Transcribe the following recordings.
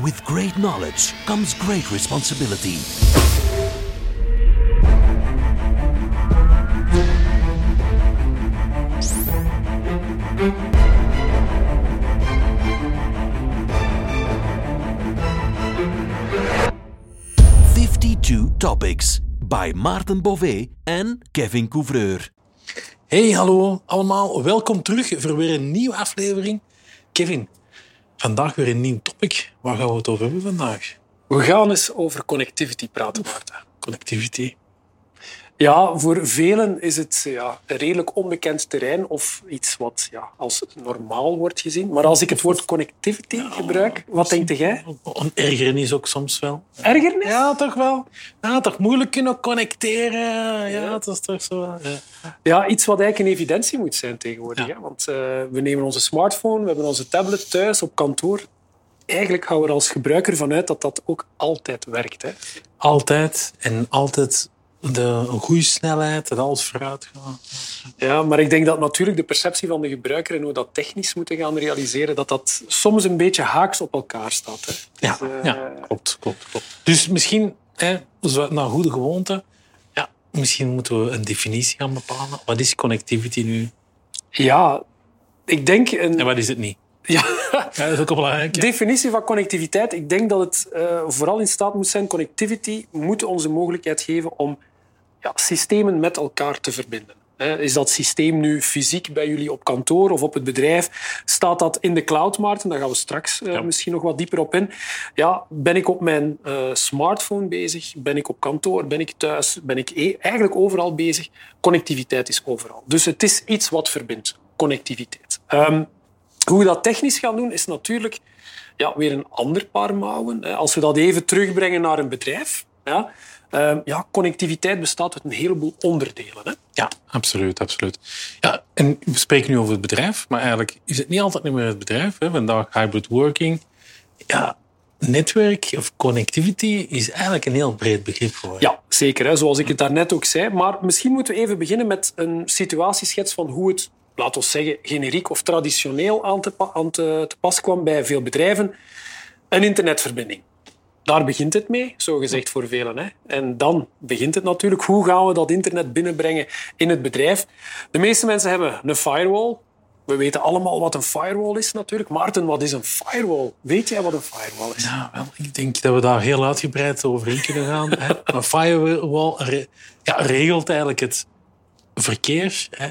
With great knowledge comes great responsibility. Fifty-two topics by Maarten Bové en Kevin Couvreur. Hey, hallo allemaal. Welkom terug voor weer een nieuwe aflevering. Kevin, vandaag weer een nieuw topic. Waar gaan we het over hebben vandaag? We gaan eens over connectivity praten, Maarten. Connectivity. Ja, voor velen is het ja, een redelijk onbekend terrein of iets wat ja, als normaal wordt gezien. Maar als ik het woord connectivity gebruik, wat denk jij? Een ergernis ook soms wel. Ergernis? Ja, toch wel. Ja, toch moeilijk kunnen connecteren. Ja, dat is toch zo. Ja. Ja, iets wat eigenlijk een evidentie moet zijn tegenwoordig. Ja. Hè? Want eh, we nemen onze smartphone, we hebben onze tablet thuis, op kantoor. Eigenlijk gaan we er als gebruiker vanuit dat dat ook altijd werkt. Hè? Altijd en altijd de, een goede snelheid en alles vooruit gaan. Ja, maar ik denk dat natuurlijk de perceptie van de gebruiker en hoe we dat technisch moeten gaan realiseren, dat dat soms een beetje haaks op elkaar staat. Hè. Ja, Dus, eh, ja klopt, klopt, klopt. Dus misschien, hè, naar goede gewoonte, ja, misschien moeten we een definitie gaan bepalen. Wat is connectivity nu ja, ik denk een... en wat is het niet? Ja, Ja, dat is ook belangrijk. definitie van connectiviteit. Ik denk dat het eh, vooral in staat moet zijn. Connectivity moet ons de mogelijkheid geven om ja, systemen met elkaar te verbinden. Is dat systeem nu fysiek bij jullie op kantoor of op het bedrijf? Staat dat in de cloud, Maarten? Daar gaan we straks eh, misschien nog wat dieper op in. Ja, ben ik op mijn eh, smartphone bezig? Ben ik op kantoor? Ben ik thuis? Ben ik e- eigenlijk overal bezig? Connectiviteit is overal. Dus het is iets wat verbindt. Connectiviteit. Ehm, hoe we dat technisch gaan doen, is natuurlijk ja, weer een ander paar mouwen. Als we dat even terugbrengen naar een bedrijf. Ja, Ehm, ja, connectiviteit bestaat uit een heleboel onderdelen. Hè. Ja, absoluut, absoluut. Ja, en we spreken nu over het bedrijf, maar eigenlijk is het niet altijd meer het bedrijf. Hè. Vandaag hybrid working. Ja, netwerk of connectivity is eigenlijk een heel breed begrip geworden. Ja, zeker. Hè, zoals ik het daarnet ook zei. Maar misschien moeten we even beginnen met een situatieschets van hoe het, laten we zeggen, generiek of traditioneel aan te, aan te, te pas kwam bij veel bedrijven. Een internetverbinding. Daar begint het mee, zo gezegd voor velen. Hè. En dan begint het natuurlijk. Hoe gaan we dat internet binnenbrengen in het bedrijf? De meeste mensen hebben een firewall. We weten allemaal wat een firewall is natuurlijk. Maarten, wat is een firewall? Weet jij wat een firewall is? Ja, wel, ik denk dat we daar heel uitgebreid over in kunnen gaan. hè. Een firewall re- ja, regelt eigenlijk het verkeer hè,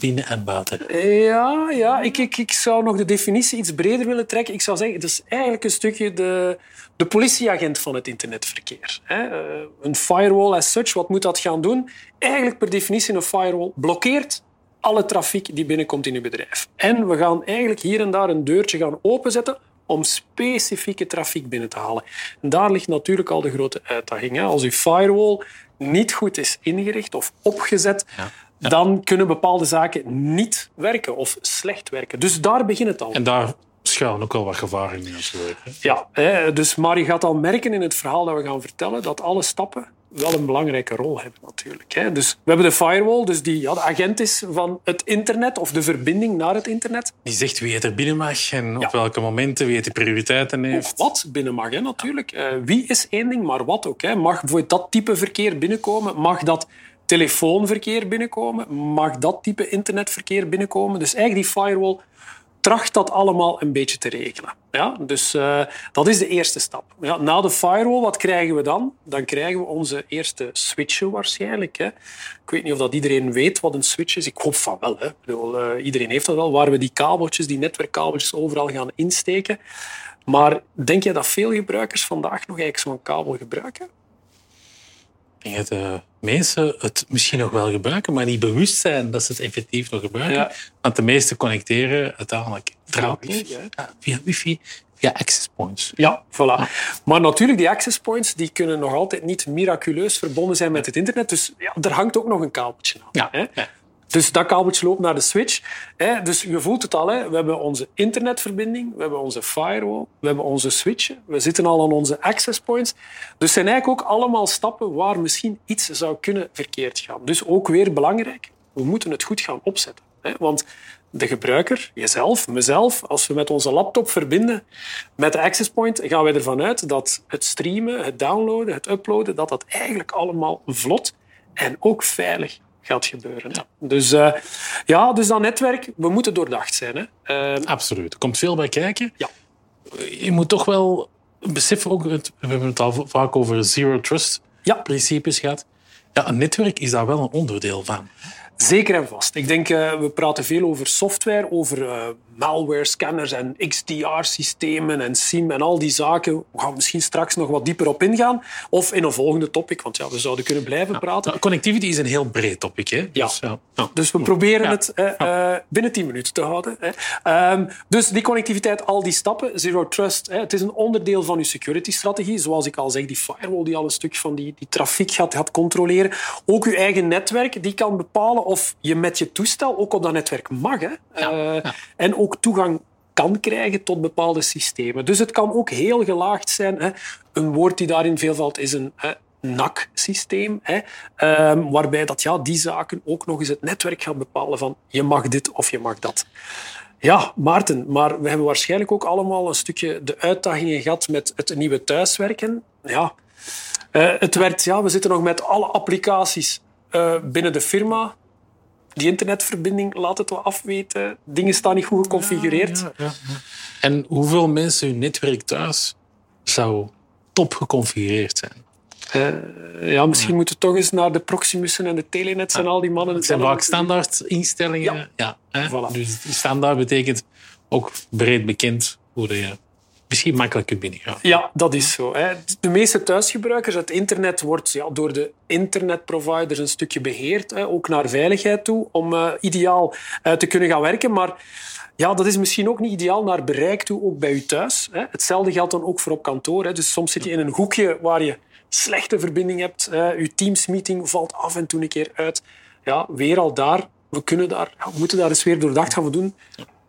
binnen en buiten. Ja, ja ik, ik, ik zou nog de definitie iets breder willen trekken. Ik zou zeggen, het is eigenlijk een stukje de, de politieagent van het internetverkeer. hè. Eh, Een firewall as such, wat moet dat gaan doen? Eigenlijk per definitie een firewall blokkeert alle trafiek die binnenkomt in uw bedrijf. En we gaan eigenlijk hier en daar een deurtje gaan openzetten om specifieke trafiek binnen te halen. En daar ligt natuurlijk al de grote uitdaging. hè. Als uw firewall niet goed is ingericht of opgezet, dan kunnen bepaalde zaken niet werken of slecht werken. Dus daar begint het al. En daar schuilen ook wel wat gevaren in natuurlijk. Ja, hè, dus, maar je gaat al merken in het verhaal dat we gaan vertellen dat alle stappen wel een belangrijke rol hebben natuurlijk. Hè. Dus we hebben de firewall, dus die ja, de agent is van het internet of de verbinding naar het internet. Die zegt wie het er binnen mag en op Ja. welke momenten, wie het de prioriteiten Of heeft. wat binnen mag, hè, natuurlijk. Eh, wie is één ding, maar wat ook. Hè. Mag bijvoorbeeld dat type verkeer binnenkomen? Mag dat telefoonverkeer binnenkomen? Mag dat type internetverkeer binnenkomen? Dus eigenlijk die firewall tracht dat allemaal een beetje te regelen. Ja, dus eh, dat is de eerste stap. Ja, na de firewall, wat krijgen we dan? Dan krijgen we onze eerste switchen waarschijnlijk. Hè. Ik weet niet of dat iedereen weet wat een switch is. Ik hoop van wel. Hè. Eh, iedereen heeft dat wel. Waar we die kabeltjes, die netwerkkabeltjes overal gaan insteken. Maar denk je dat veel gebruikers vandaag nog eigenlijk zo'n kabel gebruiken? Denk dat de mensen het misschien nog wel gebruiken, maar niet bewust zijn dat ze het effectief nog gebruiken. Ja. Want de meesten connecteren uiteindelijk draadloos. Ja, via wifi, via access points. Ja, voilà. Maar natuurlijk, die access points die kunnen nog altijd niet miraculeus verbonden zijn met het internet. Dus ja, er hangt ook nog een kabeltje aan. Ja. Hè? Dus dat kabeltje loopt naar de switch. Hè? Dus je voelt het al. Hè? We hebben onze internetverbinding, we hebben onze firewall, we hebben onze switchen. We zitten al aan onze access points. Dus zijn eigenlijk ook allemaal stappen waar misschien iets zou kunnen verkeerd gaan. Dus ook weer belangrijk, we moeten het goed gaan opzetten. Hè? Want de gebruiker, jezelf, mezelf, als we met onze laptop verbinden met de access point, gaan wij ervan uit dat het streamen, het downloaden, het uploaden, dat dat eigenlijk allemaal vlot en ook veilig gaat gebeuren. Dus, uh, ja, dus dat netwerk, we moeten doordacht zijn. Hè. Uh, Absoluut. Er komt veel bij kijken. Ja. Je moet toch wel beseffen, ook, we hebben het al vaak over zero trust ja. principes gehad. Ja, een netwerk is daar wel een onderdeel van. Zeker en vast. Ik denk, uh, we praten veel over software, over uh, malware scanners en XDR-systemen en SIM en al die zaken. We gaan misschien straks nog wat dieper op ingaan. Of in een volgende topic, want ja, we zouden kunnen blijven ja. praten. Nou, connectivity is een heel breed topic. Hè? Ja. Dus, ja. dus we proberen het uh, binnen 10 minuten te houden. Hè. Um, dus die connectiviteit, al die stappen, zero trust, hè, het is een onderdeel van uw security-strategie. Zoals ik al zeg, die firewall die al een stuk van die, die trafiek gaat, gaat controleren. Ook uw eigen netwerk, die kan bepalen of je met je toestel ook op dat netwerk mag. Hè. Ja, ja. En ook toegang kan krijgen tot bepaalde systemen. Dus het kan ook heel gelaagd zijn. Hè. Een woord die daarin veel valt is een hè, NAC-systeem, hè, um, waarbij dat, ja, die zaken ook nog eens het netwerk gaat bepalen van je mag dit of je mag dat. Ja, Maarten, maar we hebben waarschijnlijk ook allemaal een stukje de uitdagingen gehad met het nieuwe thuiswerken. Ja, uh, het werd, ja, we zitten nog met alle applicaties uh, binnen de firma die internetverbinding laat het wel afweten. Dingen staan niet goed geconfigureerd. Ja, ja, ja. En hoeveel mensen hun netwerk thuis zou top geconfigureerd zijn? Uh, ja, misschien moeten we toch eens naar de Proximussen en de Telenets en al die mannen. Het zijn vaak standaard instellingen. Ja. hè? Voilà. Dus standaard betekent ook breed bekend hoe je misschien makkelijk kunt binnengaan. Ja, dat is zo. Hè. De meeste thuisgebruikers, het internet wordt ja, door de internetproviders een stukje beheerd, hè, ook naar veiligheid toe, om uh, ideaal uh, te kunnen gaan werken. Maar ja, dat is misschien ook niet ideaal naar bereik toe, ook bij u thuis. Hè. Hetzelfde geldt dan ook voor op kantoor. Hè. Dus soms zit je in een hoekje waar je slechte verbinding hebt. Hè. Uw Teams-meeting valt af en toe een keer uit. Ja, weer al daar. We, kunnen daar, ja, we moeten daar eens weer doordacht gaan doen.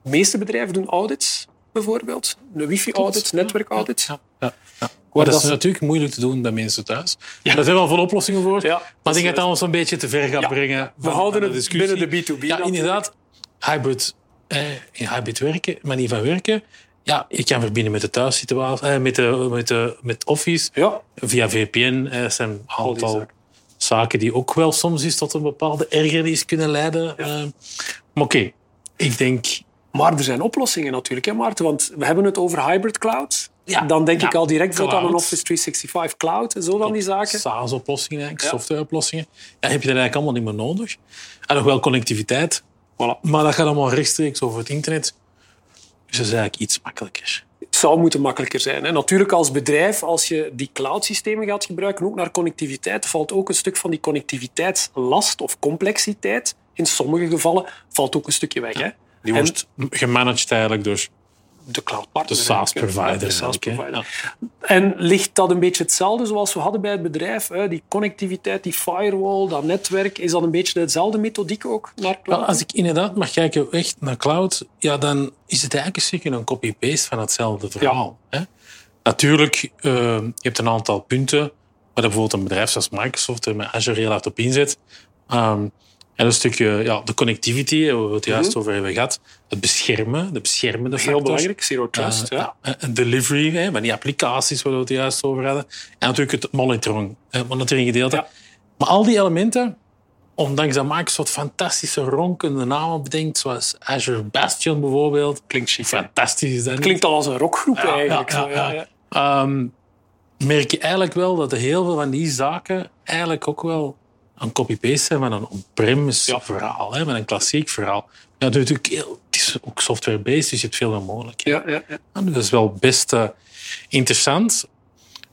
De meeste bedrijven doen audits bijvoorbeeld. Een wifi-audit, netwerk-audit. Ja, ja, ja. Maar dat, dat is natuurlijk moeilijk te doen bij mensen thuis. Ja. Daar zijn wel veel oplossingen voor. Ja, maar ik denk dat het ons een beetje te ver gaat ja. brengen. We houden het binnen de B2B. Ja, inderdaad. Hybrid, eh, in hybrid werken, manier van werken. Ja, je kan verbinden met de thuissituatie, eh, met, de, met, de, met Office. Ja. Via VPN eh, zijn een aantal zaken. zaken die ook wel soms eens tot een bepaalde ergernis kunnen leiden. Ja. Uh, maar oké, okay. ik denk maar er zijn oplossingen natuurlijk, hè, Maarten? Want we hebben het over hybrid cloud. Ja, dan denk ja, ik al direct cloud. aan een Office 365 cloud en zo dan die zaken. SaaS-oplossingen, ja. software-oplossingen. Ja, heb je dat eigenlijk allemaal niet meer nodig. En nog wel connectiviteit. Voilà. Maar dat gaat allemaal rechtstreeks over het internet. Dus dat is eigenlijk iets makkelijker. Het zou moeten makkelijker zijn. Hè. Natuurlijk als bedrijf, als je die cloud-systemen gaat gebruiken, ook naar connectiviteit, valt ook een stuk van die connectiviteitslast of complexiteit. In sommige gevallen valt ook een stukje weg. Hè. Die en, wordt gemanaged eigenlijk door de cloud de SaaS-provider. De SaaS provider. Ja. En ligt dat een beetje hetzelfde zoals we hadden bij het bedrijf? Hè? Die connectiviteit, die firewall, dat netwerk, is dat een beetje dezelfde methodiek ook naar cloud? Als ik inderdaad mag kijken echt naar cloud, ja, dan is het eigenlijk een copy-paste van hetzelfde verhaal. Ja. Hè? Natuurlijk, uh, je hebt een aantal punten waar bijvoorbeeld een bedrijf zoals Microsoft er met Azure heel hard op inzet. Um, en een stukje ja, de connectivity, waar we het juist mm -hmm. over hebben gehad. Het beschermen, de beschermende Heel factors. belangrijk, zero trust. Uh, ja. En delivery, hè, van die applicaties waar we het juist over hadden. En natuurlijk het monitoring, het monitoring gedeelte. Ja. Maar al die elementen, ondanks dat Microsoft fantastische ronkende namen bedenkt, zoals Azure Bastion bijvoorbeeld. Klinkt chic. Fantastisch is dat niet? Klinkt al als een rockgroep Ja, eigenlijk. ja. Um, merk je eigenlijk wel dat heel veel van die zaken eigenlijk ook wel een copy-paste zijn van een on-premise Ja. verhaal, hè, met een klassiek verhaal. Ja, natuurlijk, heel- het is ook software-based, dus je hebt veel meer mogelijkheden. Ja, ja, ja. Dus dat is wel best eh, interessant.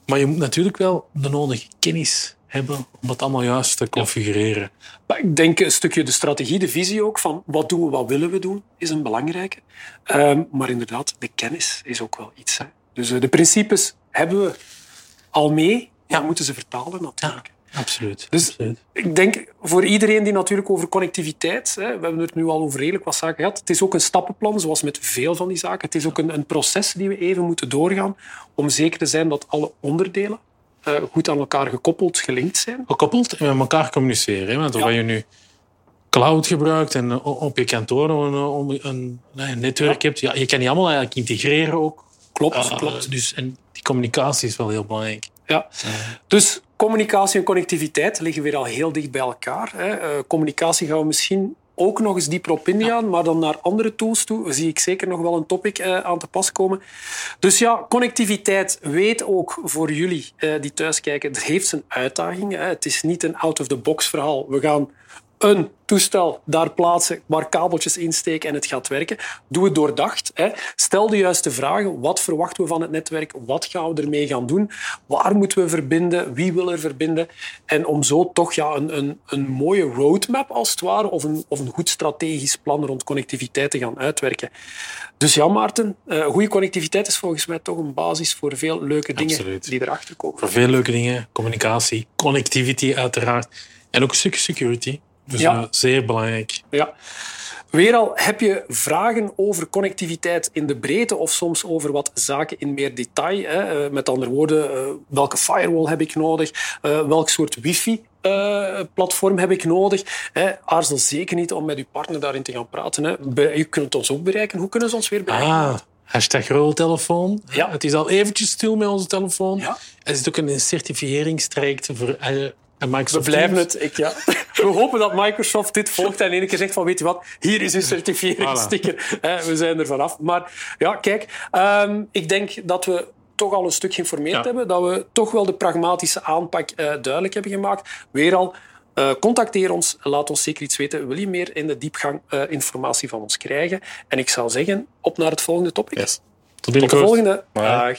Maar je moet natuurlijk wel de nodige kennis hebben om dat allemaal juist te configureren. Maar ik denk een stukje de strategie, de visie ook van wat doen we, wat willen we doen, is een belangrijke. Ehm, maar inderdaad, de kennis is ook wel iets. Hè. Dus eh, de principes hebben we al mee, maar we moeten ze vertalen natuurlijk. Absoluut. Dus absoluut. ik denk voor iedereen die natuurlijk over connectiviteit, hè, we hebben het nu al over redelijk wat zaken gehad, het is ook een stappenplan, zoals met veel van die zaken. Het is ook een, een proces die we even moeten doorgaan om zeker te zijn dat alle onderdelen eh, goed aan elkaar gekoppeld, gelinkt zijn. Gekoppeld en met elkaar communiceren. Hè? Want Ja. je nu cloud gebruikt en o- op je kantoor een, een, een, netwerk hebt. Ja, je kan die allemaal eigenlijk integreren ook. Klopt, Uh, klopt. Dus, en die communicatie is wel heel belangrijk. Ja. Dus communicatie en connectiviteit liggen weer al heel dicht bij elkaar. Hè. Eh, communicatie gaan we misschien ook nog eens dieper op ingaan, maar dan naar andere tools toe zie ik zeker nog wel een topic eh, aan te pas komen. Dus ja, connectiviteit, weet ook voor jullie eh, die thuis kijken, het heeft zijn uitdagingen. Hè. Het is niet een out-of-the-box verhaal. We gaan een toestel daar plaatsen, waar kabeltjes insteken en het gaat werken. Doe het doordacht. Hè. Stel de juiste vragen. Wat verwachten we van het netwerk? Wat gaan we ermee gaan doen? Waar moeten we verbinden? Wie wil er verbinden? En om zo toch ja, een, een, een mooie roadmap als het ware, of een, of een goed strategisch plan rond connectiviteit te gaan uitwerken. Dus ja, Maarten, eh, goede connectiviteit is volgens mij toch een basis voor veel leuke dingen Absoluut. die erachter komen. Voor veel leuke dingen. Communicatie, connectivity uiteraard. En ook een stukje security. Dus Ja. zeer belangrijk. Ja. Weer al, heb je vragen over connectiviteit in de breedte of soms over wat zaken in meer detail? Hè? Eh, Met andere woorden, eh, welke firewall heb ik nodig? Eh, welk soort wifi-platform heb ik nodig? Hè? Aarzel zeker niet om met uw partner daarin te gaan praten. Hè? Je kunt ons ook bereiken. Hoe kunnen ze ons weer bereiken? Ah, hashtag roltelefoon. Ja. Het is al eventjes stil met onze telefoon. Ja. Er zit ook een certificeringstraject voor We Microsoft blijven Teams. het. Ik, ja. We hopen dat Microsoft dit volgt en één keer zegt van weet je wat, hier is uw certificeringssticker. Eh, We zijn er vanaf. Maar ja, kijk, ehm, ik denk dat we toch al een stuk geïnformeerd Ja. hebben, dat we toch wel de pragmatische aanpak eh, duidelijk hebben gemaakt. Weer al, eh, contacteer ons, laat ons zeker iets weten. Wil je meer in de diepgang eh, informatie van ons krijgen? En ik zou zeggen, op naar het volgende topic. Yes. Tot Tot de volgende. Dag.